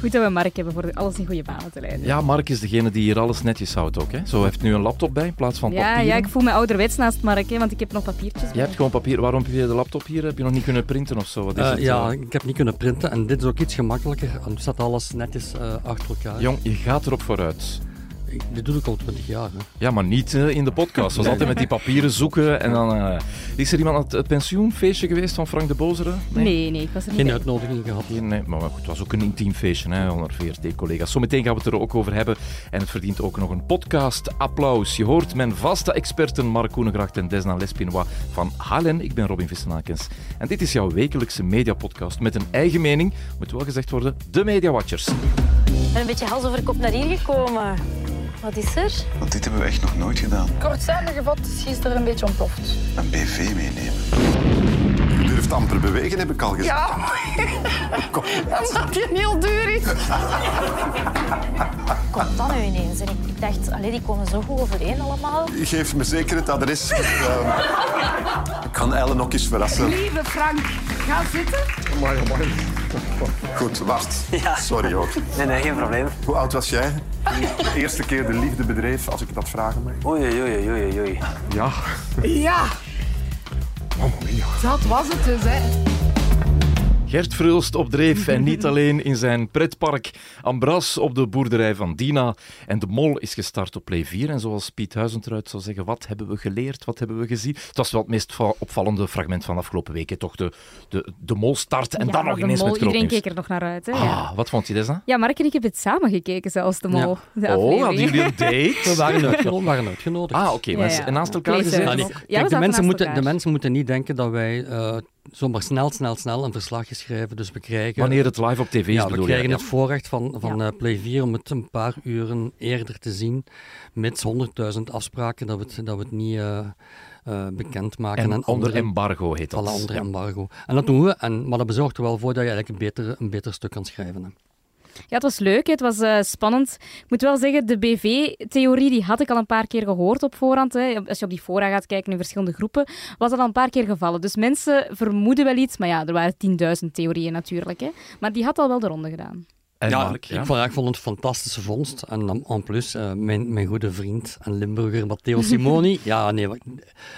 Goed dat we Mark hebben voor alles in goede banen te leiden. Ja, Mark is degene die hier alles netjes houdt ook. Hè? Zo heeft nu een laptop bij in plaats van ja, papier. ja, ik voel me ouderwets naast Mark, hè, want ik heb nog papiertjes Je bij. hebt gewoon papier. Waarom heb je de laptop hier? Heb je nog niet kunnen printen of zo? Wat is Eh, het, ja, eh? ik heb niet kunnen printen en dit is ook iets gemakkelijker. Dan staat alles netjes eh, achter elkaar. Jong, je gaat erop vooruit. Ik- dit doe ik al 20 jaar. Hè. Ja, maar niet eh, in de podcast. We was altijd met die papieren zoeken. En dan, eh, is er iemand aan het, het pensioenfeestje geweest van Frank de Bozere? Nee, nee, ik was er niet Geen bij. uitnodiging gehad. Nee, maar goed, het was ook een intiem feestje hè, onder VRT-collega's. Zometeen gaan we het er ook over hebben. En het verdient ook nog een podcast-applaus. Je hoort mijn vaste experten Mark Koenegracht en Desna Lespinois van Halen. Ik ben Robin Vissenakens. En dit is jouw wekelijkse mediapodcast met een eigen mening. Moet wel gezegd worden, de Media Watchers. Ik ben een beetje hals over kop naar hier gekomen. Wat is er? Want dit hebben we echt nog nooit gedaan. Kort samengevat is gisteren een beetje ontploft. Een BV meenemen. Je durft amper bewegen, heb ik al gezegd. Ja, omdat die heel duur is. Komt dan nu ineens? En ik, ik dacht, allee, die komen zo goed overeen allemaal. Geef me zeker het adres. Ehm, ik kan Ellen ook eens verrassen. Lieve Frank, ga zitten. Goed, wacht. Sorry hoor. Nee, nee, geen probleem. Hoe oud was jij? toen De eerste keer de liefde bedreef, als ik dat vragen mag. Oei, oei, oei, oei, oei. Ja. Ja. Dat was het dus, hè. Gert Frulst op dreef en niet alleen in zijn pretpark Ambras op de boerderij van Dina. En de Mol is gestart op Play 4. En zoals Piet Huizentruid zou zeggen, wat hebben we geleerd, wat hebben we gezien? Het was wel het meest va- opvallende fragment van de afgelopen weken. Toch de, de, de Mol start en Ja, dan nog de ineens mol, met groot Iedereen nieuws. keek er nog naar uit. Hè? ja. Ah, wat vond je Desna? ja, Mark en ik hebben het samen gekeken, zelfs de mol. De Oh, hadden jullie een date? We waren uitgenodigd. waren uitgenodigd. Ah, oké. Ja, maar ja. en naast elkaar gezeten eh, Ja, ook? nee. Kijk, de, mensen naast moeten, de mensen moeten niet denken dat wij eh, zomaar snel, snel, snel een verslagje schrijven. Dus we krijgen, Wanneer het live op tv is, ja, we krijgen je? het voorrecht van, van Ja. eh, Play 4 om het een paar uren eerder te zien. Mits 100.000 afspraken, dat we het, dat we het niet eh eh, bekendmaken. En onder andere- embargo heet dat. Alle onder Ja. embargo. En dat doen we, en, maar dat zorgt er wel voor dat je eigenlijk een beter, een beter stuk kan schrijven. Hè. Ja, het was leuk, het was eh, spannend. Ik moet wel zeggen, de BV-theorie die had ik al een paar keer gehoord op voorhand. Hè. Als je op die fora gaat kijken in verschillende groepen, was dat al een paar keer gevallen. Dus mensen vermoeden wel iets, maar ja, er waren 10.000 theorieën natuurlijk. Hè. Maar die had al wel de ronde gedaan. En ja, Mark, ja? Ik, vond, ik vond het een fantastische vondst. En dan en plus, eh, mijn, mijn goede vriend en Limburger Matteo Simoni. ja, nee,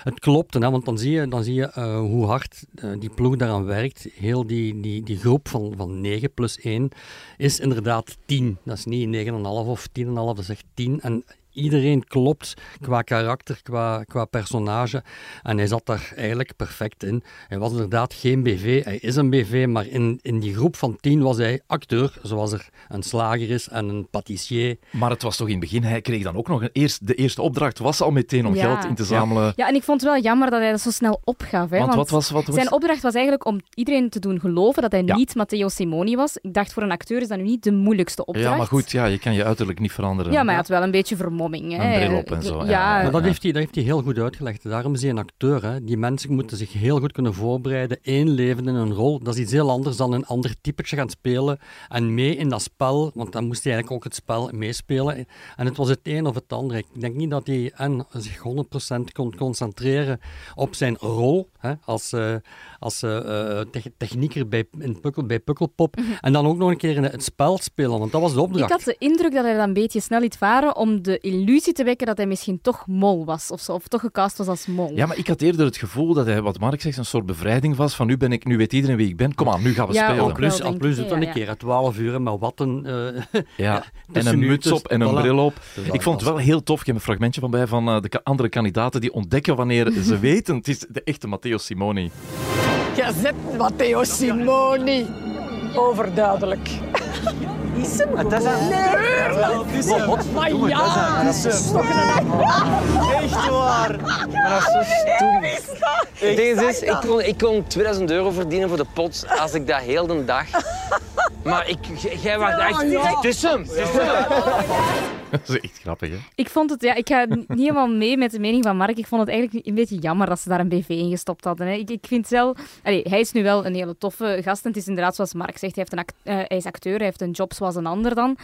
het klopt. Hè, want dan zie je, dan zie je eh, hoe hard eh, die ploeg daaraan werkt. Heel die, die, die groep van, van 9 plus 1 is inderdaad 10. Dat is niet 9,5 of 10,5, dat is echt 10. En iedereen klopt qua karakter, qua, qua personage. En hij zat daar eigenlijk perfect in. Hij was inderdaad geen BV, hij is een BV, maar in, in die groep van tien was hij acteur, zoals er een slager is en een patissier. Maar het was toch in het begin, hij kreeg dan ook nog een eerst, de eerste opdracht was al meteen om Ja. geld in te zamelen. Ja, en ik vond het wel jammer dat hij dat zo snel opgaf. Hè, Want wat was- wat was- Zijn opdracht was eigenlijk om iedereen te doen geloven dat hij Ja. niet Matteo Simoni was. Ik dacht, voor een acteur is dat nu niet de moeilijkste opdracht. Ja, maar goed, ja, je kan je uiterlijk niet veranderen. Ja, maar hij had wel een beetje vermomming. Hè. Een bril op en zo, ja. Ja, Maar dat ja. heeft, hij, dat heeft hij heel goed uitgelegd. Daarom is hij een acteur. Hè. Die mensen moeten zich heel goed kunnen voorbereiden, inleven in een rol. Dat is iets heel anders dan een ander typetje gaan spelen en mee in dat spel, want dan moest hij eigenlijk ook het spel meespelen. En het was het een of het ander. Ik denk niet dat hij en zich 100% kon concentreren op zijn rol hè, als, eh, als eh, eh, te- technieker bij, in Pukkel, bij Pukkelpop. En dan ook nog een keer in het spel spelen, want dat was de Mhm. Ik opdracht. had de indruk dat hij dat een beetje snel liet varen om de illusie te wekken dat hij misschien toch mol was. Of, zo, of toch gecast was als mol. Ja, maar ik had eerder het gevoel dat hij, wat Mark zegt, een soort bevrijding was van nu, ben ik, nu weet iedereen wie ik ben. Kom aan, nu gaan we Ja, spelen. ook Plus, wel, al plus doet dan Ja, een ja. keer, hè, 12 uur met watten. eh, Ja, en een muts dus- op en een voilà. bril op. Ik vond het wel heel tof. Ik heb een fragmentje van bij van eh, de andere kandidaten die ontdekken wanneer ze weten. Het is de echte Matteo Simoni. Je zet Matteo Simoni. Overduidelijk. Is hem Het is een... Nee! Maar ja! Dat is toch een... Echt waar. Maar dat is zo stom. Het ding is, ik kon, ik kon 2000 euro verdienen voor de pot als ik dat heel de dag... Maar ik, jij wacht echt... Het is hem. Het is hem. dat is echt grappig, hè? Ik vond het, ja, ik ga niet helemaal mee met de mening van Mark. Ik vond het eigenlijk een beetje jammer dat ze daar een BV in gestopt hadden. Hè. Ik, ik vind zelf, allee, hij is nu wel een hele toffe gast. En het is inderdaad zoals Mark zegt, hij, heeft een act, uh, hij is acteur, hij heeft een job zoals een ander dan.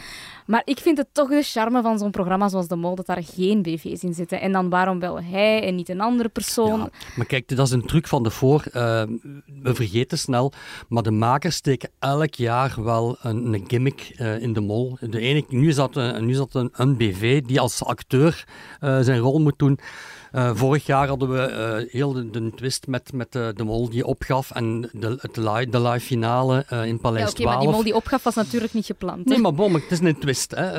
Maar ik vind het toch de charme van zo'n programma zoals De Mol, dat daar geen BV's in zitten. En dan waarom wel hij en niet een andere persoon? Ja, maar kijk, dat is een truc van de voor. Uh, we vergeten snel, maar de makers steken elk jaar wel een, een gimmick uh, in De Mol. De ene, nu is dat, nu is dat een, een BV die als acteur zijn rol moet doen. Uh, vorig jaar hadden we uh, heel de, de, twist met, met uh, de mol die opgaf en de, het live, de live finale in Paleis ja, okay, 12. maar die mol die opgaf was natuurlijk niet gepland. Nee, maar bom, het is een twist. Hè.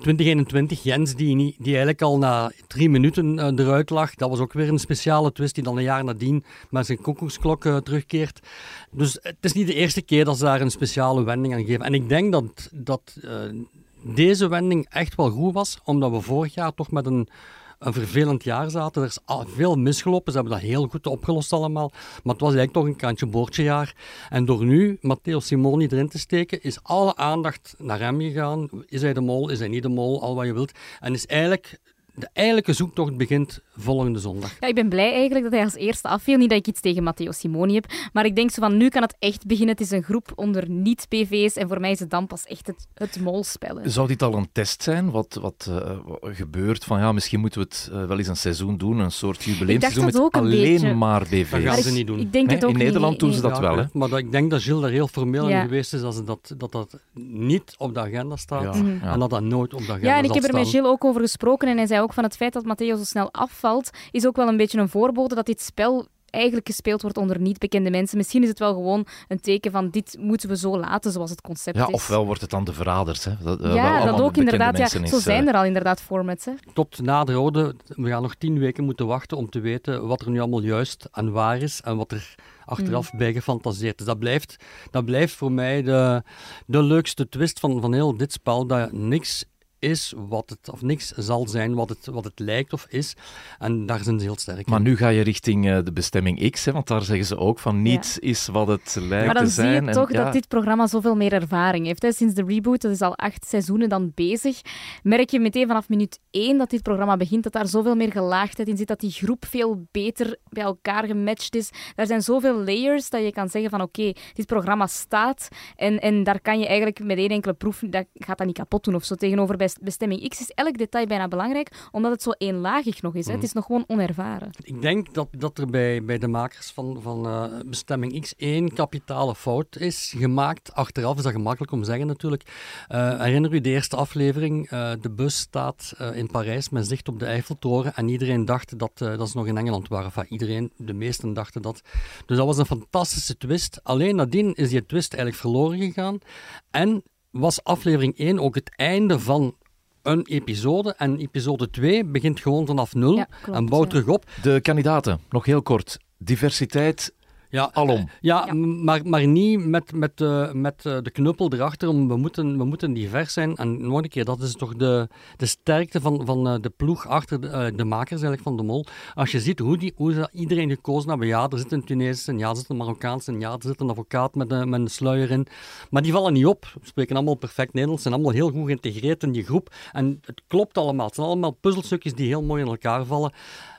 2021, Jens die, die eigenlijk al na drie minuten eruit lag, dat was ook weer een speciale twist die dan een jaar nadien met zijn koekoeksklok terugkeert. Dus het is niet de eerste keer dat ze daar een speciale wending aan geven. En ik denk dat, dat deze wending echt wel goed was, omdat we vorig jaar toch met een een vervelend jaar zaten. Er is veel misgelopen. Ze hebben dat heel goed opgelost allemaal. Maar het was eigenlijk toch een kantje boordjejaar. En door nu Matteo Simoni erin te steken, is alle aandacht naar hem gegaan. Is hij de mol? Is hij niet de mol? Al wat je wilt. En is eigenlijk de eigenlijke zoektocht begint volgende zondag. Ja, ik ben blij eigenlijk dat hij als eerste afviel. Niet dat ik iets tegen Matteo Simoni heb, maar ik denk zo van nu kan het echt beginnen. Het is een groep onder niet-PV's en voor mij is het dan pas echt het, het molspel. Zou dit al een test zijn? Wat, wat uh, gebeurt? Van ja, misschien moeten we het uh, wel eens een seizoen doen, een soort jubileumseizoen met alleen beetje. maar BV's. Dat gaan ze niet doen. Ik denk nee, het ook in Nederland niet, doen ze dat ja, wel. Hè? Maar dat, ik denk dat Gilles daar heel formeel ja. in geweest is dat, dat, dat dat niet op de agenda staat ja. Mm. en dat dat nooit op de agenda Ja, en ik heb er met Gilles ook over gesproken en hij zei ook van het feit dat Matteo zo snel afvalt, is ook wel een beetje een voorbode dat dit spel eigenlijk gespeeld wordt onder niet bekende mensen. Misschien is het wel gewoon een teken van dit moeten we zo laten zoals het concept ja, is. Ofwel wordt het dan de verraders. Hè? Dat, uh, ja, dat ook inderdaad. Ja, is, zo zijn er al inderdaad formats. Hè? Tot na de rode, we gaan nog tien weken moeten wachten om te weten wat er nu allemaal juist en waar is en wat er achteraf mm. bij gefantaseerd is. Dus dat blijft, dat blijft voor mij de, de leukste twist van, van heel dit spel, dat niks is wat het, of niks zal zijn wat het, wat het lijkt of is. En daar zijn ze heel sterk Maar nu ga je richting uh, de bestemming X, hè, want daar zeggen ze ook van niets ja. is wat het lijkt Maar dan te zijn. zie je toch en, ja. dat dit programma zoveel meer ervaring heeft. Hè. Sinds de reboot, dat is al acht seizoenen dan bezig, merk je meteen vanaf minuut één dat dit programma begint, dat daar zoveel meer gelaagdheid in zit, dat die groep veel beter bij elkaar gematcht is. Er zijn zoveel layers dat je kan zeggen van oké, okay, dit programma staat en, en daar kan je eigenlijk met één enkele proef, dat gaat dat niet kapot doen of zo tegenover bij bestemming X is elk detail bijna belangrijk, omdat het zo eenlagig nog is. Hè. Het is nog gewoon onervaren. Ik denk dat, dat er bij, bij de makers van, van uh, bestemming X één kapitale fout is gemaakt. Achteraf is dat gemakkelijk om te zeggen natuurlijk. Uh, herinner u de eerste aflevering? Uh, de bus staat in Parijs met zicht op de Eiffeltoren en iedereen dacht dat, dat ze nog in Engeland waren. Enfin, iedereen, de meesten dachten dat. Dus dat was een fantastische twist. Alleen nadien is die twist eigenlijk verloren gegaan. En was aflevering 1 ook het einde van een episode. En episode 2 begint gewoon vanaf nul ja, klopt, en bouwt ja. terug op. De kandidaten, nog heel kort. Diversiteit Ja, alom. ja, Ja. Maar, maar niet met, met, eh, met eh, de knuppel erachter. Om, we, moeten, we moeten divers zijn. En nog een keer, dat is toch de, de sterkte van, van eh, de ploeg achter de, eh, de makers eigenlijk van de mol. Als je ziet hoe, die, hoe ze iedereen gekozen hebben. Ja, er zit een en ja, er zit een Marokkaans en ja, er zit een advocaat met een, met een sluier in. Maar die vallen niet op. Ze spreken allemaal perfect Nederlands. zijn allemaal heel goed geïntegreerd in die groep. En het klopt allemaal. Het zijn allemaal puzzelstukjes die heel mooi in elkaar vallen.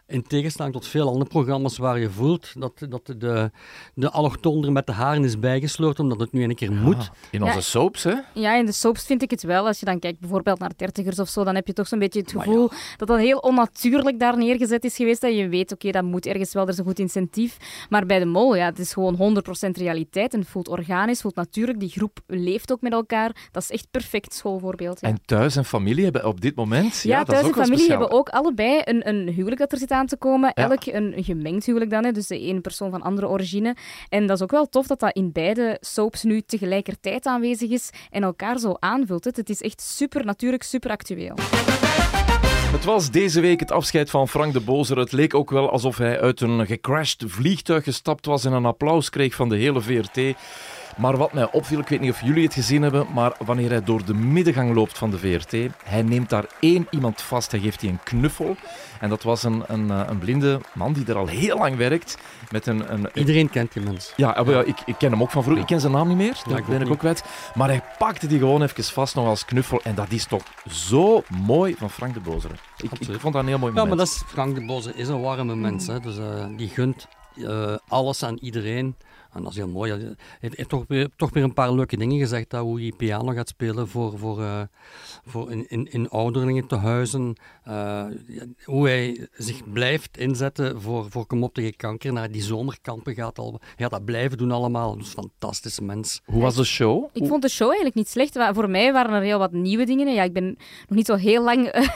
In tegenstelling tot veel andere programma's waar je voelt dat, dat de, de allochtoon er met de haren is bijgesleurd, omdat het nu een keer moet. In onze Ja. soaps, hè? Ja, in de soaps vind ik het wel. Als je dan kijkt bijvoorbeeld naar dertigers of zo, dan heb je toch zo'n beetje het gevoel dat dat heel onnatuurlijk daar neergezet is geweest. Dat je weet, oké, dat moet ergens wel, er is een goed incentief. Maar bij de mol, ja, het is gewoon 100% realiteit en het voelt organisch, voelt natuurlijk. Die groep leeft ook met elkaar. Dat is echt perfect schoolvoorbeeld. Ja. En thuis en familie hebben op dit moment... Ja, dat is thuis en familie hebben ook allebei een, een huwelijk dat er zit aan te komen. Ja. Elk een gemengd huwelijk dan, hè, dus de ene persoon van andere origine. En dat is ook wel tof dat dat in beide soaps nu tegelijkertijd aanwezig is en elkaar zo aanvult. hè. Het is echt super natuurlijk, super actueel. Het was deze week het afscheid van Frank de Bozer. Het leek ook wel alsof hij uit een gecrashed vliegtuig gestapt was en een applaus kreeg van de hele VRT. Maar wat mij opviel, ik weet niet of jullie het gezien hebben, maar wanneer hij door de middengang loopt van de VRT, hij neemt daar één iemand vast, hij geeft die een knuffel. En dat was een, een, eh, een blinde man die er al heel lang werkt. Met een, een, Iedereen kent die mens. ja, ah, ja, ik, ik ken hem ook van vroeger. Ik ken zijn naam niet meer, dat ben ik ook kwijt. Maar hij pakte die gewoon even vast nog als knuffel. En dat is toch zo mooi van Frank de Bozere. Ik, vond dat een heel mooi Ja, moment. maar dat is, Frank de Boze is een warme mens. Hè. Dus, eh, die gunt eh, alles aan iedereen. Dat is heel mooi. Hij heeft, toch, weer, een paar leuke dingen gezegd. Dat hoe hij piano gaat spelen voor, voor, eh, voor in, in, in ouderlingen te huizen. Eh, hoe hij zich blijft inzetten voor, voor Kom op tegen kanker. Naar die zomerkampen gaat al. Hij gaat dat blijven doen allemaal. Dus een fantastische mens. Hoe was de show? Ik vond de show eigenlijk niet slecht. Voor mij waren er heel wat nieuwe dingen. Ja, ik ben nog niet zo heel lang eh,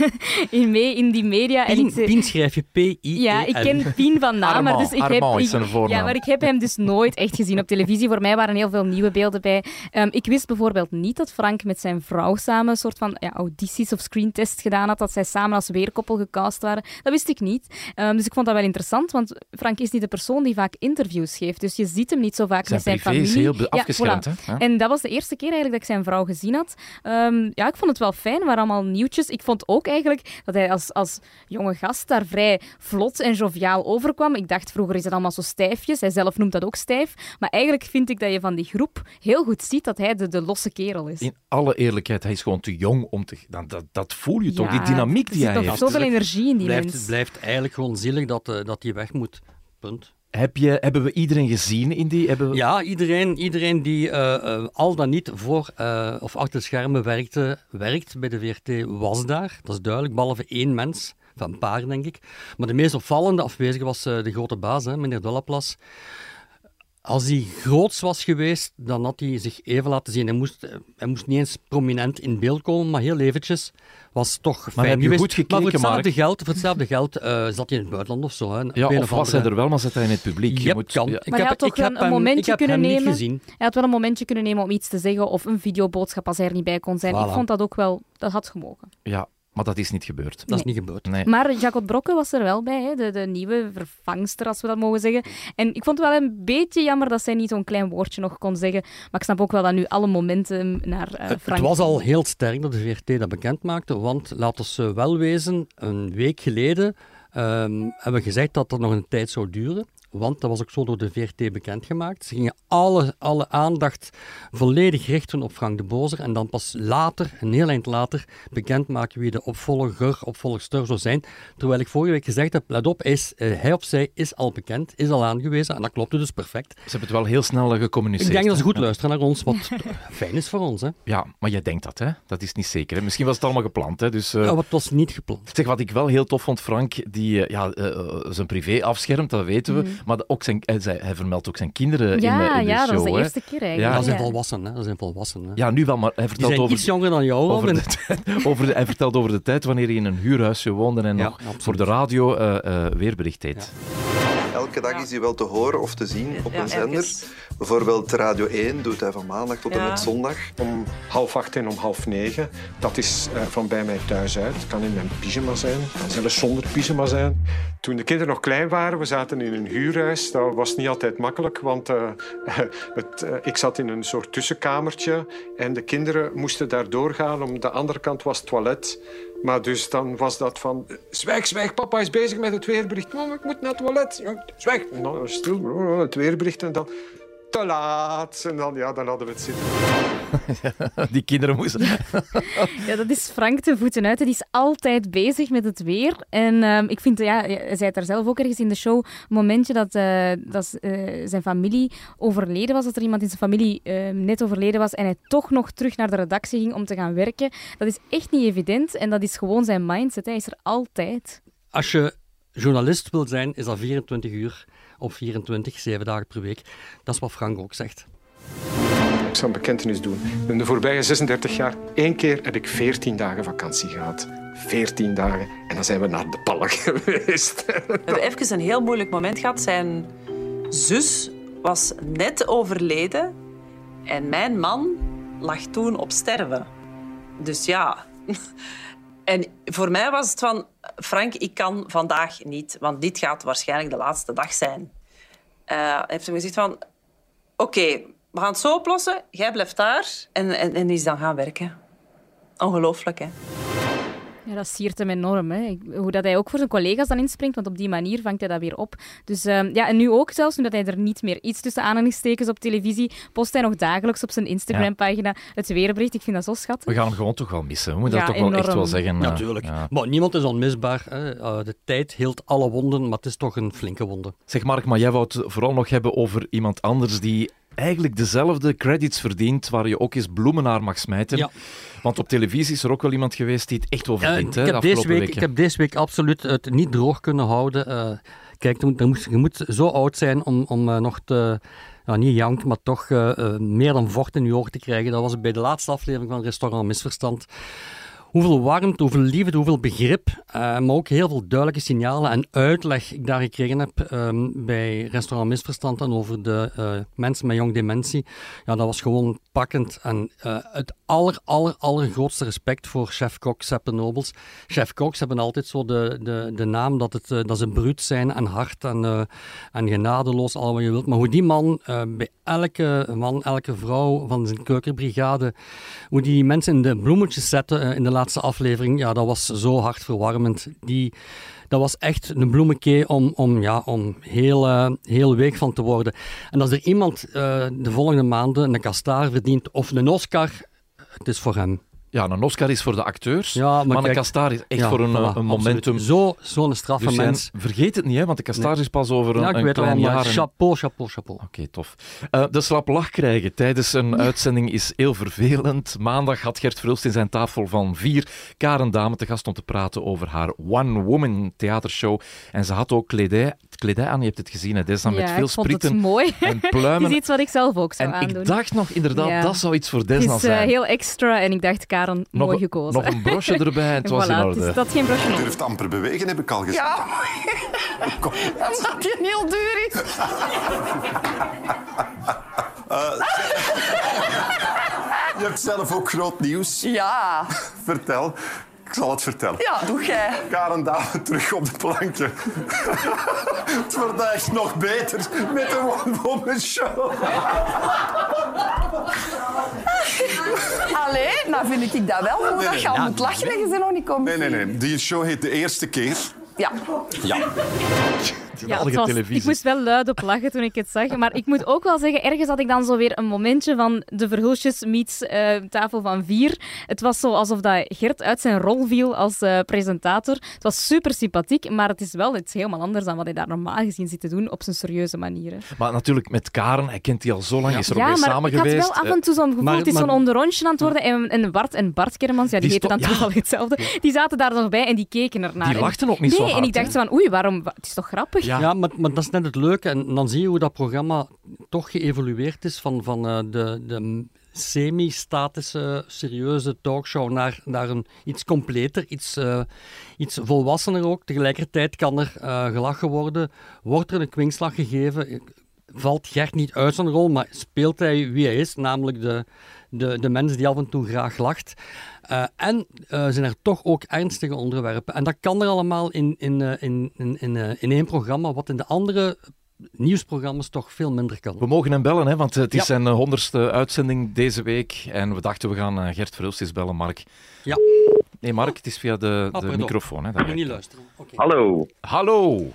in mee in die media. En Pien, ik, Pien schrijf je P-I-E-N. ja, ik ken Pien van naam, maar dus ik heb, Armand is ik- zijn voornaam. Ja, maar ik heb hem dus nooit echt gezien op televisie. Voor mij waren heel veel nieuwe beelden bij. Ehm, ik wist bijvoorbeeld niet dat Frank met zijn vrouw samen een soort van ja, audities of screentests gedaan had. Dat zij samen als weerkoppel gecast waren. Dat wist ik niet. Ehm, dus ik vond dat wel interessant, want Frank is niet de persoon die vaak interviews geeft. Dus je ziet hem niet zo vaak Zijn met zijn familie. is heel Ja, afgeschermd, voilà. hè? Ja. En dat was de eerste keer eigenlijk dat ik zijn vrouw gezien had. Ehm, ja, ik vond het wel fijn. Waren allemaal nieuwtjes. Ik vond ook eigenlijk dat hij als, als jonge gast daar vrij vlot en joviaal overkwam. Ik dacht, vroeger is het allemaal zo stijfjes. Hij zelf noemt dat ook stijf. Maar eigenlijk vind ik dat je van die groep heel goed ziet dat hij de, de losse kerel is. In alle eerlijkheid, hij is gewoon te jong om te... Dat, dat, dat voel je toch, Ja, die dynamiek die hij nog heeft. zoveel energie in die blijft, mens. Het blijft eigenlijk gewoon zielig dat, eh, dat hij weg moet. Punt. Heb je, hebben we iedereen gezien in die... Hebben we- Ja, iedereen, iedereen die eh, eh, al dan niet voor eh, of achter de schermen werkte, werkt bij de VRT, was daar. Dat is duidelijk, behalve één mens. Van een paar, denk ik. Maar de meest opvallende afwezige was eh, de grote baas, hè, meneer Dollaplas. Als hij groots was geweest, dan had hij zich even laten zien. Hij moest, hij moest niet eens prominent in beeld komen, maar heel eventjes was toch fijn heb je geweest. goed gekeken, maar voor hetzelfde Mark? geld, voor hetzelfde geld eh, zat hij in het buitenland of zo. Hè, Ja, of was hij er wel, maar zat hij in het publiek? Je Yep, moet- kan. ja. Ik Maar hij heb, had toch ik heb een- een hem, momentje ik kunnen nemen. Hij had wel een momentje kunnen nemen om iets te zeggen of een videoboodschap als hij er niet bij kon zijn. Ik vond dat ook wel... Dat had gemogen. ja, maar dat is niet gebeurd. Dat is niet gebeurd. Nee. Maar Jacot Brokke was er wel bij, hè? De, de nieuwe vervangster, als we dat mogen zeggen. En ik vond het wel een beetje jammer dat zij niet zo'n klein woordje nog kon zeggen. Maar ik snap ook wel dat nu alle momenten naar eh, Het- Frank... Het was al heel sterk dat de VRT dat bekend maakte, want laten we wel wezen, een week geleden ehm, hebben we gezegd dat dat nog een tijd zou duren. Want dat was ook zo door de VRT bekendgemaakt. Ze gingen alle, alle aandacht volledig richten op Frank de Bozer. En dan pas later, een heel eind later, bekendmaken wie de opvolger, opvolgster zou zijn. Terwijl ik vorige week gezegd heb, let op, hij, is, eh, hij of zij is al bekend, is al aangewezen. En dat klopte dus perfect. Ze hebben het wel heel snel eh, gecommuniceerd. Ik denk dat ze hè? goed luisteren naar ons, wat fijn is voor ons. Hè. Ja, maar jij denkt dat, hè? Dat is niet zeker. Hè? Misschien was het allemaal gepland, hè? Dus, eh, Ja, wat was niet gepland. Zeg, wat ik wel heel tof vond, Frank, die ja, zijn privé afschermt, dat weten we. Maar de- ook zijn, hij, zei- hij vermeldt ook zijn kinderen ja, in, eh, in de ja, show. dat was de eerste keer eigenlijk. Ja. Dat zijn Ja. volwassenen, hè. Dat zijn volwassenen. Hè. Ja, nu wel, maar hij Die vertelt zijn over... iets jonger dan jou. Over de, tijd- over de, hij vertelt over de tijd wanneer hij in een huurhuisje woonde en Ja, nog absoluut. voor de radio eh, eh, weerbericht deed. Elke dag is hij wel te horen of te zien op Ja, een zender. ergens. Bijvoorbeeld Radio 1 doet hij van maandag tot en Ja. met zondag. om half acht en om half negen. Dat is eh, van bij mij thuis uit. Het kan in mijn pyjama zijn, het kan zelfs zonder pyjama zijn. Toen de kinderen nog klein waren, we zaten in een Dat was niet altijd makkelijk, want eh, eh, ik zat in een soort tussenkamertje en de kinderen moesten daar doorgaan. Om de andere kant was het toilet. Maar dus dan was dat van... Zwijg, zwijg, papa is bezig met het weerbericht. Mama, ik moet naar het toilet. Zwijg. Stil, het weerbericht en dan... Te laat. En dan, ja, dan hadden we het zitten. Die kinderen moesten... Ja, dat is Frank de voeten uit. Die is altijd bezig met het weer. En ehm, ik vind, ja, hij zei het daar zelf ook ergens in de show, een momentje dat, eh, dat eh, zijn familie overleden was, dat er iemand in zijn familie eh, net overleden was en hij toch nog terug naar de redactie ging om te gaan werken. Dat is echt niet evident en dat is gewoon zijn mindset. Hij is er altijd. Als je journalist wil zijn, is dat 24 uur of 24, 7 dagen per week. Dat is wat Frank ook zegt. Ik zal een bekentenis doen. In de voorbije 36 jaar, één keer heb ik 14 dagen vakantie gehad. 14 dagen. En dan zijn we naar de ballen geweest. We hebben even een heel moeilijk moment gehad. Zijn zus was net overleden en mijn man lag toen op sterven. Dus ja. En voor mij was het van, Frank, ik kan vandaag niet, want dit gaat waarschijnlijk de laatste dag zijn. Hij heeft hem gezegd van, oké, we gaan het zo oplossen. Jij blijft daar. En, en, en die is dan gaan werken. Ongelooflijk, hè? Ja, dat siert hem enorm. Hè. Hoe dat hij ook voor zijn collega's dan inspringt, want op die manier vangt hij dat weer op. Dus uh, ja, en nu ook zelfs, nu dat hij er niet meer iets tussen aanhalingstekens op televisie, post hij nog dagelijks op zijn Instagram-pagina het weerbericht. Ik vind dat zo schattig. We gaan hem gewoon toch wel missen. We moeten ja, dat toch enorm. wel echt wel zeggen. Natuurlijk. Ja. Maar niemand is onmisbaar. Hè. Uh, de tijd hield alle wonden, maar het is toch een flinke wonde. Zeg Mark, maar jij wou het vooral nog hebben over iemand anders die eigenlijk dezelfde credits verdient, waar je ook eens bloemen naar mag smijten. Ja. Want op televisie is er ook wel iemand geweest die het echt wel verdient. Uh, ik, heb deze week, ik heb deze week absoluut het niet droog kunnen houden. Uh, kijk, je moet, je moet zo oud zijn om, om uh, nog te... Nou, niet jank, maar toch meer dan vocht in je ogen te krijgen. Dat was bij de laatste aflevering van Restaurant Misverstand hoeveel warmte, hoeveel liefde, hoeveel begrip, uh, maar ook heel veel duidelijke signalen en uitleg ik daar gekregen heb um, bij Restaurant Misverstand en over de uh, mensen met jong dementie. Ja, dat was gewoon pakkend en uh, het aller, aller, allergrootste respect voor chef-kok Seppe Nobels. Chef-koks hebben altijd zo de, de, de naam dat, het, dat ze bruut zijn en hard en, en genadeloos, al wat je wilt. Maar hoe die man bij elke man, elke vrouw van zijn keukenbrigade, hoe die mensen in de bloemetjes zetten in de laatste aflevering, ja, dat was zo hartverwarmend. Die, dat was echt een bloemetje om, om, ja, om heel, uh, heel week van te worden. En als er iemand uh, de volgende maanden een Kastaar verdient of een Oscar, het is voor hem. Ja, een Oscar is voor de acteurs, ja, maar, maar een Kastaar is echt voor een, voilà, een momentum. Zo'n zo straffe dus mens. Vergeet het niet, hè, want de Kastaar nee. is pas over ja, een, een klein jaar. Chapeau, chapeau, chapeau. Oké, okay, tof. Uh, de slap lach krijgen tijdens een uitzending is heel vervelend. Maandag had Gert Verhulst in zijn tafel van vier Karen Dame te gast om te praten over haar One Woman theatershow. En ze had ook kledij, kledij aan, je hebt het gezien, hè. Dat is dan ja, met veel sprieten mooi. en pluimen. Het is iets wat ik zelf ook zou en aandoen. ik dacht nog, inderdaad, ja. dat zou iets voor Desna zijn. Het is uh, heel extra en ik dacht, Karen, nog mooi gekozen. Nog een brosje erbij en het was voilà, in orde. Dus dat geen brosje Je durft amper bewegen, heb ik al gezien. Ja, omdat die heel duur is. uh, je hebt zelf ook groot nieuws. Ja. Vertel. Ik zal het vertellen. Ja, doe jij. Karen Dame terug op de plankje. het wordt echt nog beter met de One Woman Show. Allee, nou vind ik dat wel. Nee, dat je al moet lachen en je ze nog niet komt Nee, nee, nee. Die show heet De Eerste Keer. Ja. Ja. Ja, was, ik moest wel luid op lachen toen ik het zag. Maar ik moet ook wel zeggen, ergens had ik dan zo weer een momentje van de verhulsjes meets uh, tafel van vier. Het was zo alsof dat Gert uit zijn rol viel als uh, presentator. Het was super sympathiek, maar het is wel iets helemaal anders dan wat hij daar normaal gezien zit te doen op zijn serieuze manier. Maar natuurlijk met Karen, hij kent die al zo lang, ja. is er ook mee samen geweest. Ja, maar ik had wel af en toe zo'n gevoel, maar, het is zo'n onderrondje aan het worden. En, en Bart en Bart Kermans, ja, die, die heten dan toevallig hetzelfde, die zaten daar nog bij en die keken ernaar. Die lachten ook niet nee, zo hard. en ik dacht van, oei, waarom? Het is toch grappig? Ja, ja maar, maar dat is net het leuke. En dan zie je hoe dat programma toch geëvolueerd is van, van uh, de, de semi-statische, serieuze talkshow naar, naar een iets completer, iets, uh, iets volwassener ook. Tegelijkertijd kan er uh, gelachen worden, wordt er een kwinkslag gegeven. Valt Gert niet uit zijn rol, maar speelt hij wie hij is, namelijk de, de, de mens die af en toe graag lacht. Uh, en uh, zijn er toch ook ernstige onderwerpen. En dat kan er allemaal in, in, uh, in, in, in, in één programma, wat in de andere nieuwsprogramma's toch veel minder kan. We mogen hem bellen, hè, want het is ja. zijn honderdste uitzending deze week. En we dachten, we gaan Gert Verhulst eens bellen, Mark. Ja. Nee, Mark, het is via de, Ah, de microfoon. Hè, Ik niet luisteren. Okay. Hallo. Hallo.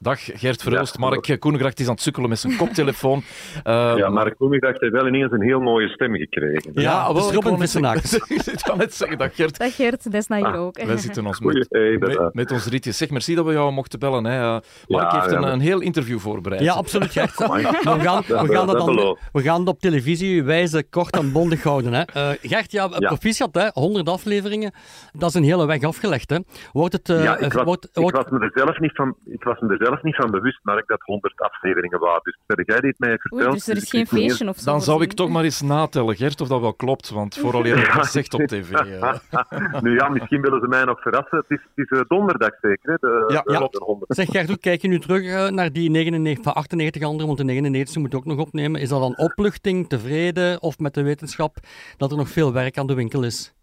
Dag Gert Verhulst. Ja, Mark Koenegracht is aan het sukkelen met zijn koptelefoon. Uh, ja, Mark Koenegracht heeft wel ineens een heel mooie stem gekregen. Ja, ja dus wel, Robin ik Vissenaars. Ik kan net zeggen, dag Gert. Dag Gert, dat is naar Ah, ook. Wij zitten ons met, met, met ons rietje. Zeg, merci dat we jou mochten bellen. Hè. Uh, Mark Ja, heeft ja, een, een heel interview voorbereid. Ja, absoluut, Gert. We Amai. gaan, we gaan, dat dan, we gaan het op televisie wijzen kort en bondig houden. Hè. Eh, Gert, ja, Ja. proficiat, hè. 100 afleveringen. Dat is een hele weg afgelegd. Hè. Wordt het... eh, ja, ik was, wordt, ik, wordt- was me er zelf niet van, ik was me er zelf niet van bewust, Mark, dat 100 afleveringen waren. Dus jij dit mij verteld? Oei, dus er is ik geen feestje of zo. Dan zou ik toch maar eens natellen, Gert, of dat wel klopt. Want vooral je het gezegd op tv. nu ja, misschien willen ze mij nog verrassen. Het is, het is eh, donderdag zeker, hè? De, Ja, de, ja. de 100. Zeg Gert, hoe kijk je nu terug eh, naar die 99, van 98 anderen, want de 99 moet je ook nog opnemen. Is dat dan opluchting, tevreden of met de wetenschap dat er nog veel werk aan de winkel is?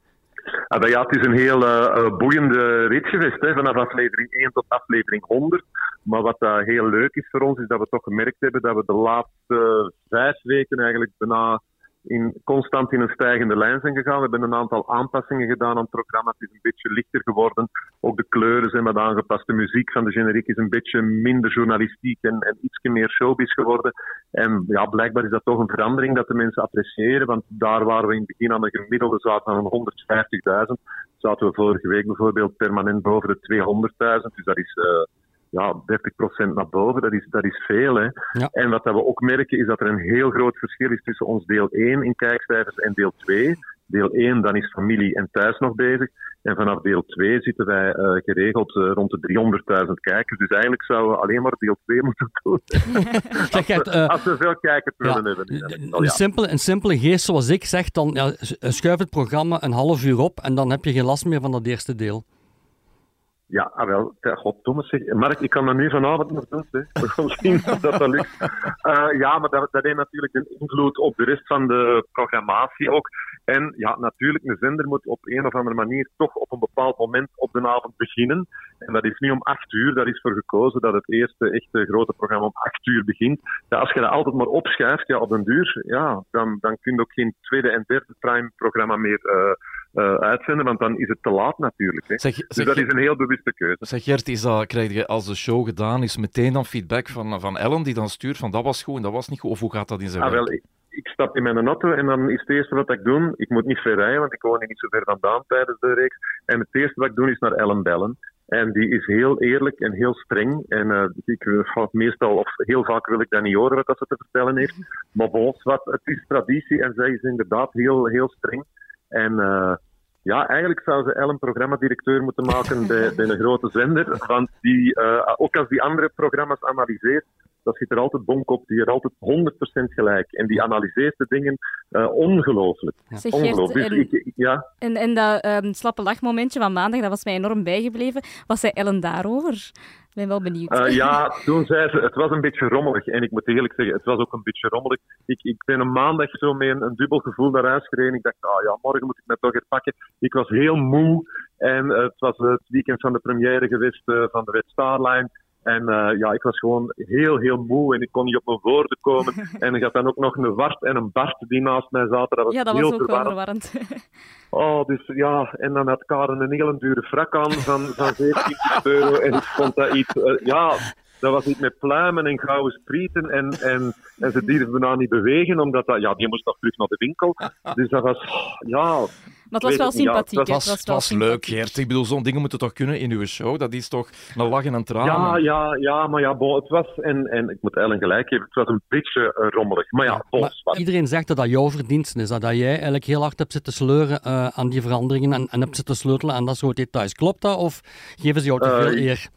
Ah, ja, het is een heel uh, boeiende rit geweest, hè, vanaf aflevering 1 tot aflevering 100. Maar wat uh, heel leuk is voor ons, is dat we toch gemerkt hebben dat we de laatste vijf weken eigenlijk bijna in, constant in een stijgende lijn zijn gegaan. We hebben een aantal aanpassingen gedaan aan het programma. Het is een beetje lichter geworden. Ook de kleuren zijn wat aangepast. De muziek van de generiek is een beetje minder journalistiek en, en iets meer showbiz geworden. En ja, blijkbaar is dat toch een verandering dat de mensen appreciëren. Want daar waren we in het begin aan een gemiddelde zaten van 150.000. Zaten we vorige week bijvoorbeeld permanent boven de 200.000. Dus dat is... Uh, ja, 30% naar boven, dat is, dat is veel. Hè. En wat we ook merken is dat er een heel groot verschil is tussen ons deel 1 in kijkcijfers en deel 2. Deel 1, dan is familie en thuis nog bezig. En vanaf deel 2 zitten wij uh, geregeld uh, rond de 300.000 kijkers. Dus eigenlijk zouden we alleen maar deel 2 moeten doen. als, we, uh, als, we, veel kijkers willen ja, hebben. Een, ja. simpele, een simpele geest zoals ik zeg, dan ja, schuif het programma een half uur op en dan heb je geen last meer van dat eerste deel. Ja, ah, wel. God, Thomas, zeg. Mark, ik kan dat nu vanavond nog doen. Hè. We gaan zien of dat, dat lukt. Uh, ja, maar dat, dat heeft natuurlijk een invloed op de rest van de programmatie ook. En ja, natuurlijk, een zender moet op een of andere manier toch op een bepaald moment op de avond beginnen. En dat is niet om acht uur, daar is voor gekozen dat het eerste echte grote programma om acht uur begint. Ja, als je dat altijd maar opschuift, ja, op een duur, ja, dan, dan kun je ook geen tweede en derde prime programma meer uh, uh, uitzenden, want dan is het te laat natuurlijk. Hè. Zeg, dus dat is een heel bewuste keuze. Zeg Gert, is dat, krijg je als de show gedaan is meteen dan feedback van, van Ellen die dan stuurt van dat was goed en dat was niet goed? Of hoe gaat dat in zijn ah, werk? Wel, ik stap in mijn auto en dan is het eerste wat ik doe, ik moet niet ver rijden, want ik woon niet zo ver vandaan tijdens de reeks. En het eerste wat ik doe is naar Ellen bellen. En die is heel eerlijk en heel streng. En uh, ik ga meestal, of heel vaak wil ik dat niet horen wat dat ze te vertellen heeft. Maar bon, wat, het is traditie en zij is inderdaad heel, heel streng. En uh, ja, eigenlijk zou ze Ellen programmadirecteur moeten maken bij, bij een grote zender. Want die, uh, ook als die andere programma's analyseert, dat zit er altijd bonk op, die er altijd 100% gelijk. En die analyseert de dingen uh, ongelooflijk. Ja. ongelooflijk. Dus en, ja. en, en dat um, slappe lachmomentje van maandag, dat was mij enorm bijgebleven. Was zij Ellen daarover? Ik ben wel benieuwd. Uh, ja, toen zei ze, het was een beetje rommelig. En ik moet eerlijk zeggen, het was ook een beetje rommelig. Ik, ik ben een maandag zo met een, een dubbel gevoel naar huis gereden. Ik dacht, ah ja, morgen moet ik me toch weer pakken. Ik was heel moe. En uh, het was het weekend van de première geweest uh, van de Red Starline. En uh, ja, ik was gewoon heel, heel moe en ik kon niet op mijn woorden komen. en ik had dan ook nog een Wart en een Bart die naast mij zaten. Dat was ja, dat heel was ook verwarrend. wel verwarrend. oh, dus ja, en dan had Karen een hele dure frak aan van, van 17 euro. En ik vond dat iets, uh, ja, dat was iets met pluimen en gouden sprieten. En, en, en ze durfden bijna niet bewegen, omdat dat, ja, die moest nog terug naar de winkel. Dus dat was, ja, maar het was wel sympathiek. het was, het was, leuk, Gert. Ik bedoel, zo'n dingen moeten toch kunnen in uw show? Dat is toch een lachen en tranen? Ja, ja, ja, maar ja, bo, het was, en, en ik moet Ellen gelijk geven, het was een beetje uh, rommelig. Maar ja, maar Iedereen zegt dat dat jouw verdienste is, dat, dat jij eigenlijk heel hard hebt zitten sleuren uh, aan die veranderingen en, en hebt zitten sleutelen aan dat soort details. Klopt dat, of geven ze jou te veel uh, eer?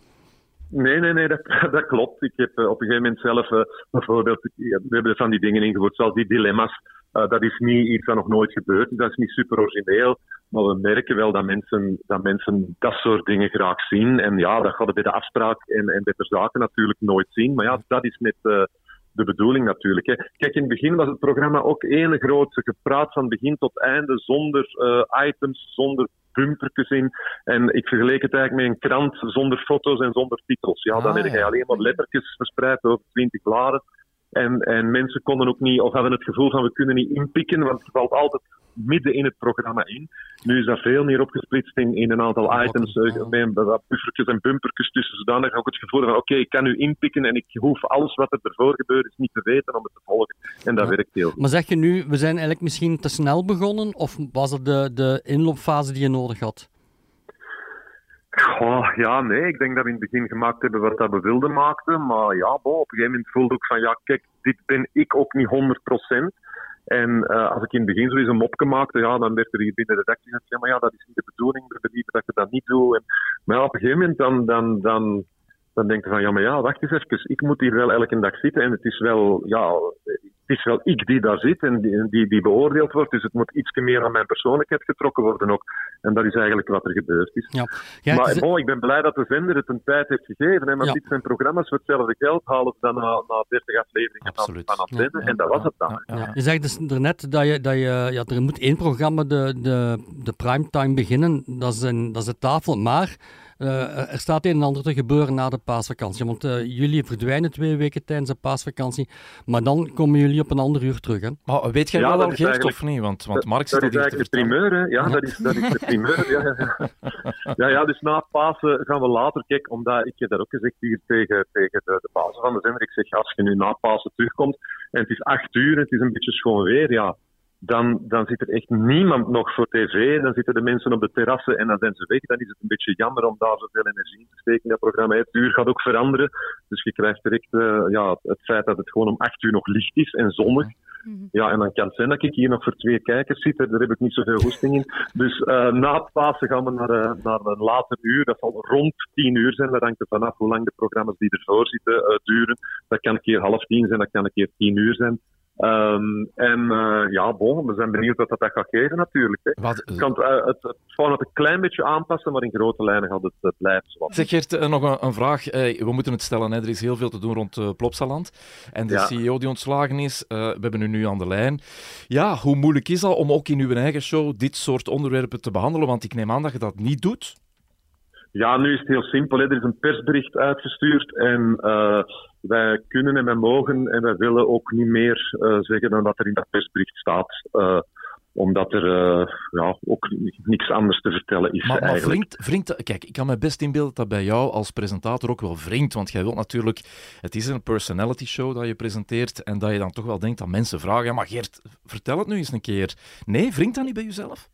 Nee, nee, nee, dat, dat klopt. Ik heb op een gegeven moment zelf bijvoorbeeld, we hebben van die dingen ingevoerd, zoals die dilemma's uh, dat is niet iets wat nog nooit gebeurd is, dat is niet super origineel. Maar we merken wel dat mensen dat, mensen dat soort dingen graag zien. En ja, dat gaat bij de afspraak en, en bij de zaken natuurlijk nooit zien. Maar ja, dat is met uh, de bedoeling natuurlijk. Hè. Kijk, in het begin was het programma ook één grootse gepraat van begin tot einde, zonder uh, items, zonder bumpertjes in. En ik vergeleek het eigenlijk met een krant zonder foto's en zonder titels. Ja, dan ah, heb je alleen maar lettertjes verspreid over twintig bladen. En, en mensen konden ook niet, of hadden het gevoel van we kunnen niet inpikken, want het valt altijd midden in het programma in. Nu is dat veel meer opgesplitst in, in een aantal items, uh, met buffertjes en bumpertjes tussen, zodanig ook het gevoel van oké, ik kan nu inpikken en ik hoef alles wat er ervoor gebeurt is niet te weten om het te volgen. En dat werkt heel Maar zeg je nu, we zijn eigenlijk misschien te snel begonnen, of was het de, de inloopfase die je nodig had? Ja, nee. Ik denk dat we in het begin gemaakt hebben wat dat we wilden maken. Maar ja, bo, op een gegeven moment voelde ik van, ja, kijk, dit ben ik ook niet 100%. En uh, als ik in het begin zoiets een mopje maakte, ja, dan werd er hier binnen de redactie gezegd, ja, maar ja, dat is niet de bedoeling, we dat je dat niet doet. En, maar ja, op een gegeven moment dan, dan, dan, dan denk je van, ja, maar ja, wacht eens even, ik moet hier wel elke dag zitten en het is wel, ja, het is wel ik die daar zit en die, die, die beoordeeld wordt, dus het moet iets meer aan mijn persoonlijkheid getrokken worden ook. En dat is eigenlijk wat er gebeurd is. Ja. maar bon, ik ben blij dat de zender het een tijd heeft gegeven, hè, want Ja. dit zijn programma's voor hetzelfde geld halen ze dan na, na 30 afleveringen van, van en dat was het dan. Ja. Je zegt dus daarnet dat, je, dat je, ja, er moet één programma de, de, de primetime beginnen, dat is, een, dat is de tafel, maar eh, er staat een en ander te gebeuren na de paasvakantie. Want eh, jullie verdwijnen twee weken tijdens de paasvakantie, maar dan komen jullie op een ander uur terug. Hè? Maar weet jij Ja, wel dat al, Geert, eigenlijk- of niet? Want, want Mark zit dat is eigenlijk de primeur, hè? Ja, dat is, dat is de primeur. Ja, ja, ja. ja, ja, dus na Pasen gaan we later. Kijk, omdat ik heb dat ook gezegd hier tegen, tegen de, de bazen van de zender. Ik zeg, als je nu na Pasen terugkomt en het is acht uur en het is een beetje schoon weer, ja, dan, dan zit er echt niemand nog voor tv. Dan zitten de mensen op de terrassen en dan zijn ze weg. Dan is het een beetje jammer om daar zoveel energie in te steken in dat programma. Het uur gaat ook veranderen. Dus je krijgt direct eh, ja, het feit dat het gewoon om acht uur nog licht is en zonnig. Ja, en dan kan het zijn dat ik hier nog voor twee kijkers zit. Daar heb ik niet zoveel goesting in. Dus eh, na het Pasen gaan we naar, eh, naar een later uur. Dat zal rond tien uur zijn. Dat hangt er vanaf hoe lang de programma's die ervoor zitten duren. Dat kan een keer half tien zijn, dat kan een keer tien uur zijn. Ehm, en eh, ja, bon, we zijn benieuwd wat dat, dat gaat geven natuurlijk. Hè. Wat, Het, kan, het, het format een klein beetje aanpassen, maar in grote lijnen gaat het eh, blijven zoals. Zeg Geert, nog een, een vraag. We moeten het stellen, hè. er is heel veel te doen rond uh, Plopsaland. En de Ja. CEO die ontslagen is, we hebben u nu aan de lijn. Ja, hoe moeilijk is dat om ook in uw eigen show dit soort onderwerpen te behandelen? Want ik neem aan dat je dat niet doet. Ja, nu is het heel simpel. Hè. Er is een persbericht uitgestuurd en eh, wij kunnen en wij mogen en wij willen ook niet meer eh, zeggen dan dat er in dat persbericht staat. eh, omdat er ja, ook niks anders te vertellen is Maar, maar wringt, kijk, ik kan me best inbeelden dat bij jou als presentator ook wel wringt. Want jij wilt natuurlijk, het is een personality show dat je presenteert. En dat je dan toch wel denkt dat mensen vragen: ja, maar Geert, vertel het nu eens een keer. Nee, wringt dat niet bij jezelf?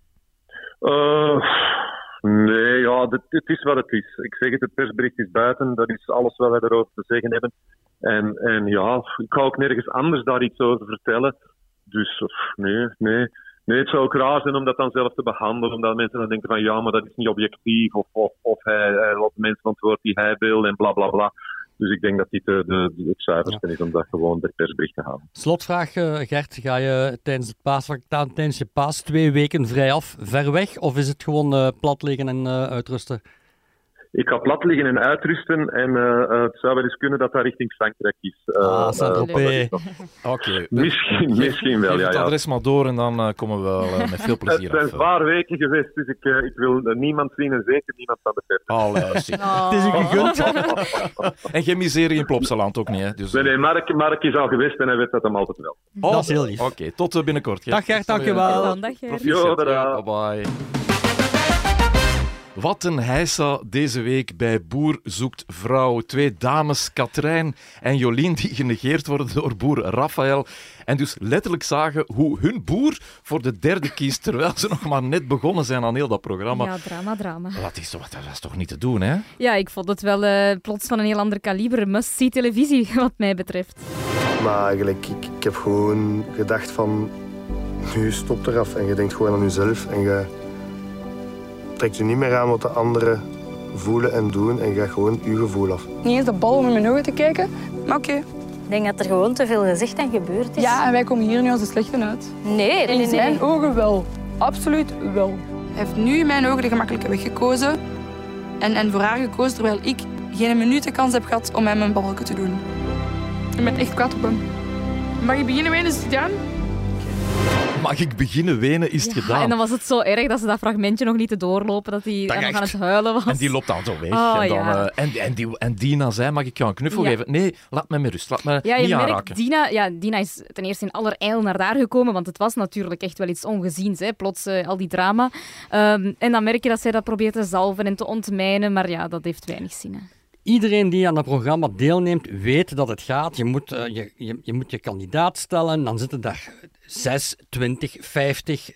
Eh, nee, ja, het is wat het is. Ik zeg het, het persbericht is buiten. Dat is alles wat wij erover te zeggen hebben. En, en ja, ik ga ook nergens anders daar iets over vertellen. Dus nee, nee. Nee, het zou ook raar zijn om dat dan zelf te behandelen. Omdat mensen dan denken van ja, maar dat is niet objectief. Of, of, of hij, hij laat de mensen woord die hij wil en bla bla bla. Dus ik denk dat dit de, de, de- het zuiverste is om dat gewoon per persbericht te halen. Slotvraag, eh, Gert. Ga je tijdens, het paasvak- ta- tijdens je paas twee weken vrij af, ver weg? Of is het gewoon eh, plat liggen en eh, uitrusten? Ik ga plat liggen en uitrusten. En eh, eh, het zou wel eens kunnen dat dat richting Frankrijk is. Eh, Ah, Saint-Tropez. Oké. Misschien, misschien wel, Geef ja. het ja. adres maar door en dan eh, komen we wel met veel Het plezier zijn af. eh. zware weken geweest, dus ik, ik wil niemand zien en zeker niemand van de. Allee, zie. Oh. Het is u gegund. En geen miserie in Plopsaland ook niet, hè? Dus, Nee, nee, Mark, Mark is al geweest en hij weet dat hem altijd wel. Oh, Dat is heel lief. Oké, tot binnenkort. Dag Gert, dankjewel. Dan, dag, Geert. Proficiat, Jo, tada. ja, bye bye. Wat een heisa deze week bij Boer zoekt vrouw. Twee dames, Katrijn en Jolien, die genegeerd worden door boer Raphaël. En dus letterlijk zagen hoe hun boer voor de derde kiest, terwijl ze nog maar net begonnen zijn aan heel dat programma. Ja, drama, drama. Wat is, wat, dat is toch niet te doen, hè? Ja, ik vond het wel eh, plots van een heel ander kaliber. Must-see televisie, wat mij betreft. Maar eigenlijk, ik, ik heb gewoon gedacht van... Nu stopt eraf en je denkt gewoon aan jezelf. En je trekt je niet meer aan wat de anderen voelen en doen. En je gaat gewoon je gevoel af. Niet eens de bal om in mijn ogen te kijken, maar oké. Ik denk dat er gewoon te veel gezegd en gebeurd is. Ja, en wij komen hier nu als de slechte uit. Nee, nee, In nee. zijn nee. ogen wel. Absoluut wel. Hij heeft nu in mijn ogen de gemakkelijke weg gekozen. En, en voor haar gekozen, terwijl ik geen minuut de kans heb gehad om hem een babbelje te doen. Ik ben echt kwaad op hem. Mag ik beginnen? Is het gedaan? Mag ik beginnen wenen, is het Ja, gedaan. en dan was het zo erg dat ze dat fragmentje nog niet te doorlopen, dat hij nog echt. aan het huilen was. En die loopt dan zo weg. Oh, en, dan, ja. eh, en, en, die, en Dina zei, mag ik jou een knuffel Ja. geven? Nee, laat me met rust. Laat me Ja, je niet merkt, aanraken. Dina, ja, Dina is ten eerste in allerijl naar daar gekomen, want het was natuurlijk echt wel iets ongeziens, hè? plots eh, al die drama. Ehm, en dan merk je dat zij dat probeert te zalven en te ontmijnen, maar ja, dat heeft weinig zin. hè. Iedereen die aan dat programma deelneemt, weet dat het gaat. Je moet, eh, je, je, je moet je kandidaat stellen. Dan zitten daar 6, 20, 50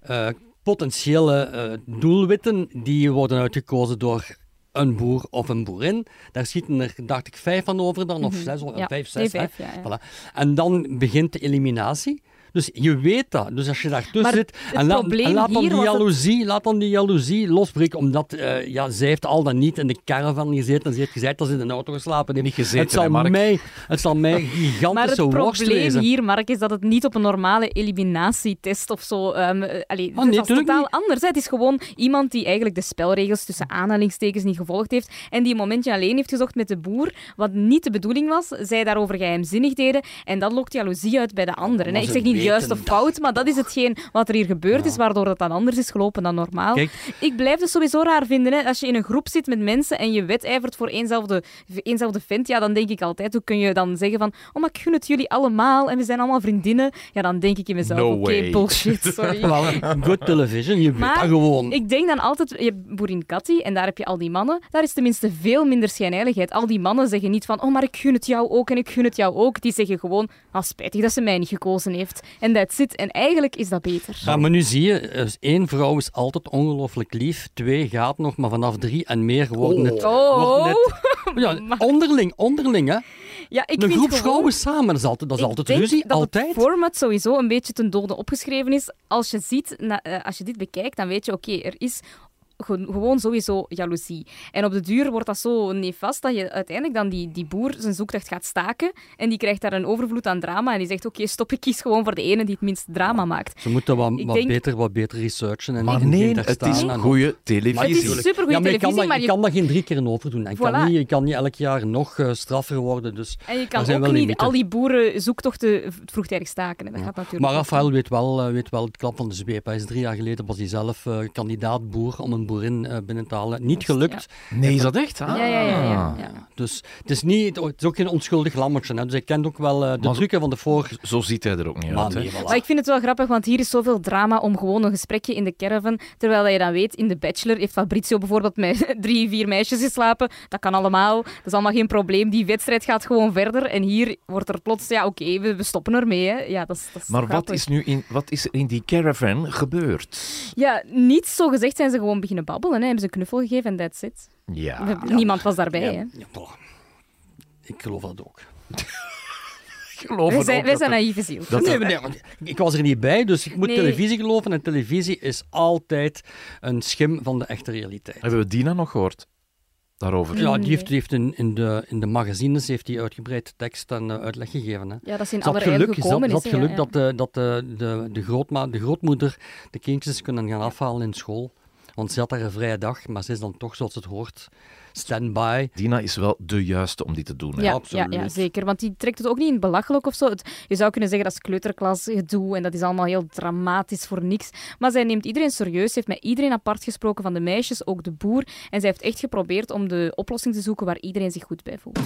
eh, potentiële eh, doelwitten. Die worden uitgekozen door een boer of een boerin. Daar schieten er, dacht ik, vijf van over dan, of Mhm. zes, of Ja, vijf, zes. vijf, ja, ja. Voilà. En dan begint de eliminatie. Dus je weet dat. Dus als je daartussen Maar zit het en, laat, en laat dan die het- jaloezie, laat dan die jaloezie losbreken, omdat eh, ja, zij heeft al dan niet in de caravan gezeten en ze heeft gezegd dat ze in de auto geslapen heeft. Niet gezeten, het, zal hè, Mark? mij, het zal mij Maar gigantische het worst probleem wezen. hier, Mark, is dat het niet op een normale eliminatietest of zo... ehm eh, allee, Oh, het nee, is totaal niet. anders. Hè. Het is gewoon iemand die eigenlijk de spelregels tussen aanhalingstekens niet gevolgd heeft en die een momentje alleen heeft gezocht met de boer, wat niet de bedoeling was. Zij daarover geheimzinnig deden en dat lokt jaloezie uit bij de anderen. hè. maar Ik ze zeg niet juist of fout, maar dat is hetgeen wat er hier gebeurd is, waardoor het dan anders is gelopen dan normaal. Kijk. Ik blijf het sowieso raar vinden. Hè. Als je in een groep zit met mensen en je wedijvert voor éénzelfde, éénzelfde vent, ja, dan denk ik altijd, hoe kun je dan zeggen van, oh, maar ik gun het jullie allemaal en we zijn allemaal vriendinnen. Ja, dan denk ik in mezelf, No oké, way. bullshit, sorry. Good television, je weet dat gewoon. ik denk dan altijd, je hebt Boerin Katty en daar heb je al die mannen. Daar is tenminste veel minder schijnheiligheid. Al die mannen zeggen niet van, oh, maar ik gun het jou ook en ik gun het jou ook. Die zeggen gewoon, ah, spijtig dat ze mij niet gekozen heeft. En that's it. En eigenlijk is dat beter. Ja, maar nu zie je, dus één vrouw is altijd ongelooflijk lief, twee gaat nog, maar vanaf drie en meer worden het... Oh. worden het- ja, onderling, onderling, hè. Ja, ik een groep gewoon- vrouwen samen, dat is altijd, dat is Ik altijd denk ruzie, dat altijd. het format sowieso een beetje ten dode opgeschreven is. Als je, ziet, na- eh, als je dit bekijkt, dan weet je, oké, er is gewoon sowieso jaloezie. En op de duur wordt dat zo nefast dat je uiteindelijk dan die, die boer zijn zoektocht gaat staken en die krijgt daar een overvloed aan drama en die zegt, oké, stop, ik kies gewoon voor de ene die het minst drama maakt. Ze moeten wat, wat, denk- beter, wat beter researchen. En Maar nee, het staan is en- goede televisie. Het is ja, maar je kan, televisie, dat, maar je je- kan dat geen drie keer overdoen. Je, kan Voilà. niet, je kan niet elk jaar nog eh, straffer worden. Dus En je kan zijn ook wel niet limieten. al die boeren zoektochten vroegtijdig staken. hè. Dat gaat natuurlijk Maar Rafael weet wel, eh, weet wel het klap van de zweep. Hij is drie jaar geleden was hij zelf eh, kandidaat boer om een boerin eh, binnen te halen. Niet gelukt. Nee, is dat echt? Ah. Ja, ja, ja. ja, ja. Dus het is, niet, het is ook geen onschuldig lammetje. Hè. Dus hij kent ook wel eh, de Maar- trucken van de voor. Zo ziet hij er ook niet Maar uit. hè. nee, voilà. Maar ik vind het wel grappig, want hier is zoveel drama om gewoon een gesprekje in de caravan. Terwijl dat je dan weet, in The Bachelor heeft Fabrizio bijvoorbeeld met drie, vier meisjes geslapen. Dat kan allemaal. Dat is allemaal geen probleem. Die wedstrijd gaat gewoon verder. En hier wordt er plots, ja oké, we, we stoppen ermee. Hè. Ja, dat is, dat is Maar wat is, nu in, wat is er in die caravan gebeurd? Ja, niets zo gezegd zijn ze gewoon beginnen babbelen. Hè. Hebben ze een knuffel gegeven en that's it. Ja. We- Niemand was daarbij. Ja, hè. ja. Ik geloof dat ook. geloof Wij zijn, wij zijn naïeve ziel. dat Nee, ik was er niet bij, dus ik moet Nee. televisie geloven. En televisie is altijd een schim van de echte realiteit. Hebben we Dina nog gehoord? Daarover. Ja, die heeft, die heeft in, in, de, in de magazines heeft die uitgebreid tekst en eh, uitleg gegeven. Hè. Ja, dat ze in geluk, ze had, gekomen ze had is, geluk ja, dat, de, dat de, de, de, grootma, de grootmoeder de kindjes kunnen gaan afhalen in school. Want ze had daar een vrije dag, maar ze is dan toch, zoals het hoort, stand-by. Dina is wel de juiste om die te doen. Hè? Ja, ja, ja, zeker. Want die trekt het ook niet in het belachelijk of zo. Het- je zou kunnen zeggen dat is kleuterklas gedoe en dat is allemaal heel dramatisch voor niks. Maar zij neemt iedereen serieus, heeft met iedereen apart gesproken van de meisjes, ook de boer. En zij heeft echt geprobeerd om de oplossing te zoeken waar iedereen zich goed bij voelt.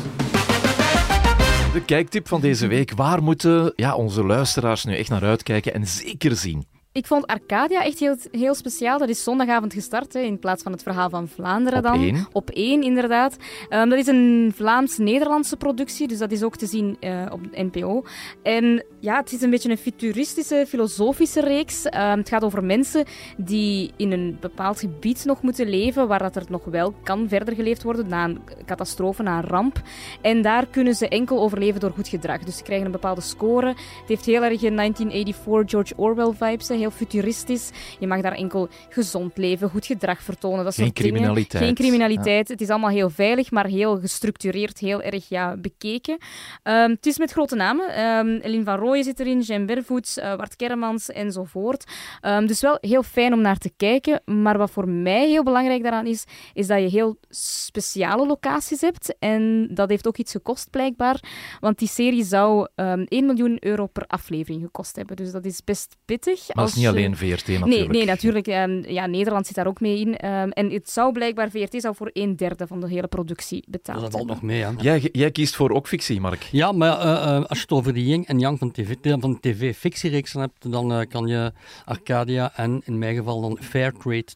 De kijktip van deze week. Waar moeten ja, onze luisteraars nu echt naar uitkijken en zeker zien? Ik vond Arcadia echt heel, heel speciaal. Dat is zondagavond gestart, hè, in plaats van het verhaal van Vlaanderen Op dan. één. Op één, inderdaad. Ehm, dat is een Vlaams-Nederlandse productie, dus dat is ook te zien eh, op NPO. En ja, het is een beetje een futuristische, filosofische reeks. Ehm, het gaat over mensen die in een bepaald gebied nog moeten leven, waar dat er nog wel kan verder geleefd worden na een catastrofe, na een ramp. En daar kunnen ze enkel overleven door goed gedrag. Dus ze krijgen een bepaalde score. Het heeft heel erg een 1984 George Orwell-vibes, heel futuristisch. Je mag daar enkel gezond leven, goed gedrag vertonen, dat Geen soort dingen. criminaliteit. Geen criminaliteit. Het is allemaal heel veilig, maar heel gestructureerd, heel erg ja, bekeken. Ehm, het is met grote namen. Ehm Eline van Rooyen zit erin, Jean Bervoets, eh Bart Kermans enzovoort. Ehm, dus wel heel fijn om naar te kijken. Maar wat voor mij heel belangrijk daaraan is, is dat je heel speciale locaties hebt. En dat heeft ook iets gekost, blijkbaar. Want die serie zou ehm 1 miljoen euro per aflevering gekost hebben. Dus dat is best pittig. Maar is niet alleen VRT natuurlijk. Nee, nee natuurlijk. ehm, ja, Nederland zit daar ook mee in. Ehm, en het zou blijkbaar, VRT zou voor een derde van de hele productie betaald Dat valt nog mee, hè. Jij, jij kiest voor ook fictie, Mark. Ja, maar eh, eh, als je het over die yin en yang van tv, van tv-fictiereeksen hebt, dan eh, kan je Arcadia en in mijn geval dan Fairtrade,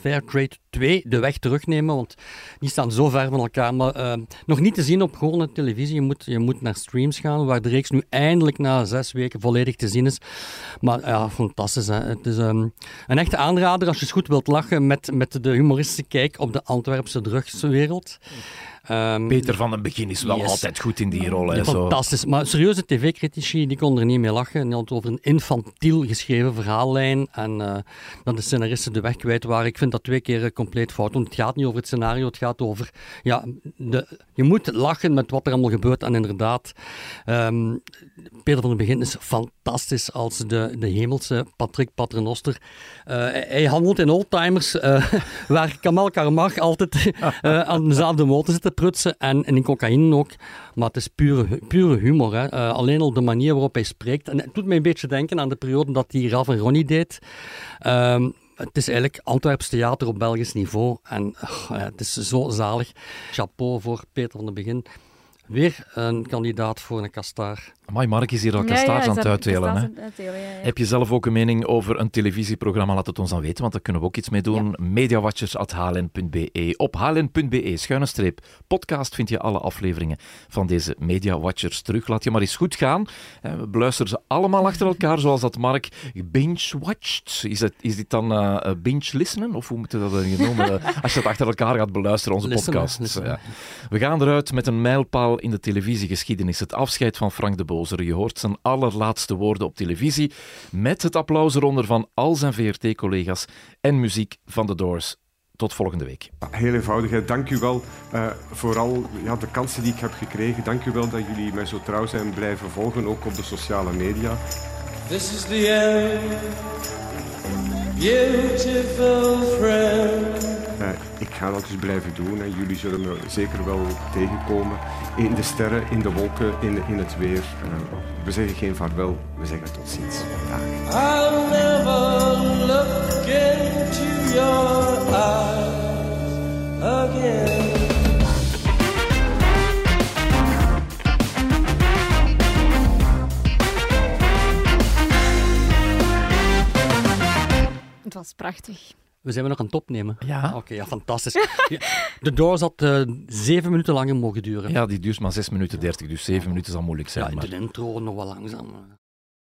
Fairtrade 2 de weg terugnemen, want die staan zo ver van elkaar. Maar eh, nog niet te zien op gewone televisie. Je moet, je moet naar streams gaan, waar de reeks nu eindelijk na zes weken volledig te zien is. Maar ja, fantastisch. Het is ehm, een echte aanrader als je eens goed wilt lachen met, met de humoristische kijk op de Antwerpse drugswereld. Ehm, Peter van den Begin is wel Yes. altijd goed in die rol. Hè, zo. fantastisch. Maar serieuze tv-critici die konden er niet mee lachen. Die hadden het over een infantiel geschreven verhaallijn en eh, dat de scenaristen de weg kwijt waren. Ik vind dat twee keer eh, compleet fout. Want het gaat niet over het scenario, het gaat over... Ja, de, je moet lachen met wat er allemaal gebeurt. En inderdaad, ehm, Peter van den Begin is fantastisch als de, de hemelse Patrick Paternoster. Eh, hij, hij handelt in oldtimers, waar Kamal Karmach altijd aan dezelfde motor zit prutsen en, en in cocaïne ook. Maar het is pure, pure humor. Hè. Eh, alleen al de manier waarop hij spreekt. En het doet mij een beetje denken aan de periode dat hij Ralph en Ronnie deed. Ehm, het is eigenlijk Antwerps theater op Belgisch niveau. En oh, het is zo zalig. Chapeau voor Peter van den Begin. Weer een kandidaat voor een kastaar. Amai, Mark is hier al kastaars ja, aan het uitdelen. kastaars Hè? aan het uitdelen, ja, ja. Heb je zelf ook een mening over een televisieprogramma? Laat het ons dan weten, want daar kunnen we ook iets mee doen. Mediawatchers.hln.be. Op hln.be, schuine streep, podcast vind je alle afleveringen van deze Mediawatchers terug. Laat je maar eens goed gaan. We beluisteren ze allemaal achter elkaar, zoals dat Mark binge-watched. Is, het, is dit dan eh, eh, binge-listenen? Of hoe moet je dat dan noemen? Als je dat achter elkaar gaat beluisteren, onze podcast. We gaan eruit met een mijlpaal in de televisiegeschiedenis. Het afscheid van Frank de Bozer. Je hoort zijn allerlaatste woorden op televisie. Met het applaus eronder van al zijn VRT-collega's en muziek van The Doors. Tot volgende week. Heel eenvoudig. hè. Dank u wel eh, voor al ja, de kansen die ik heb gekregen. Dank u wel dat jullie mij zo trouw zijn blijven volgen, ook op de sociale media. This is the end, beautiful friend. Eh, ik ga dat dus blijven doen en jullie zullen me zeker wel tegenkomen. In de sterren, in de wolken, in, in het weer. Eh, we zeggen geen vaarwel, we zeggen tot ziens. Dag. I'll never look into your eyes again. Het was prachtig. We zijn we nog aan het opnemen? Ja. Oké, ja, fantastisch. Ja, de Doors had eh, zeven minuten langer mogen duren. Ja, die duurt maar 6 minuten 30, dus 7 minuten zal moeilijk zijn. Ja, de intro nog wel langzaam.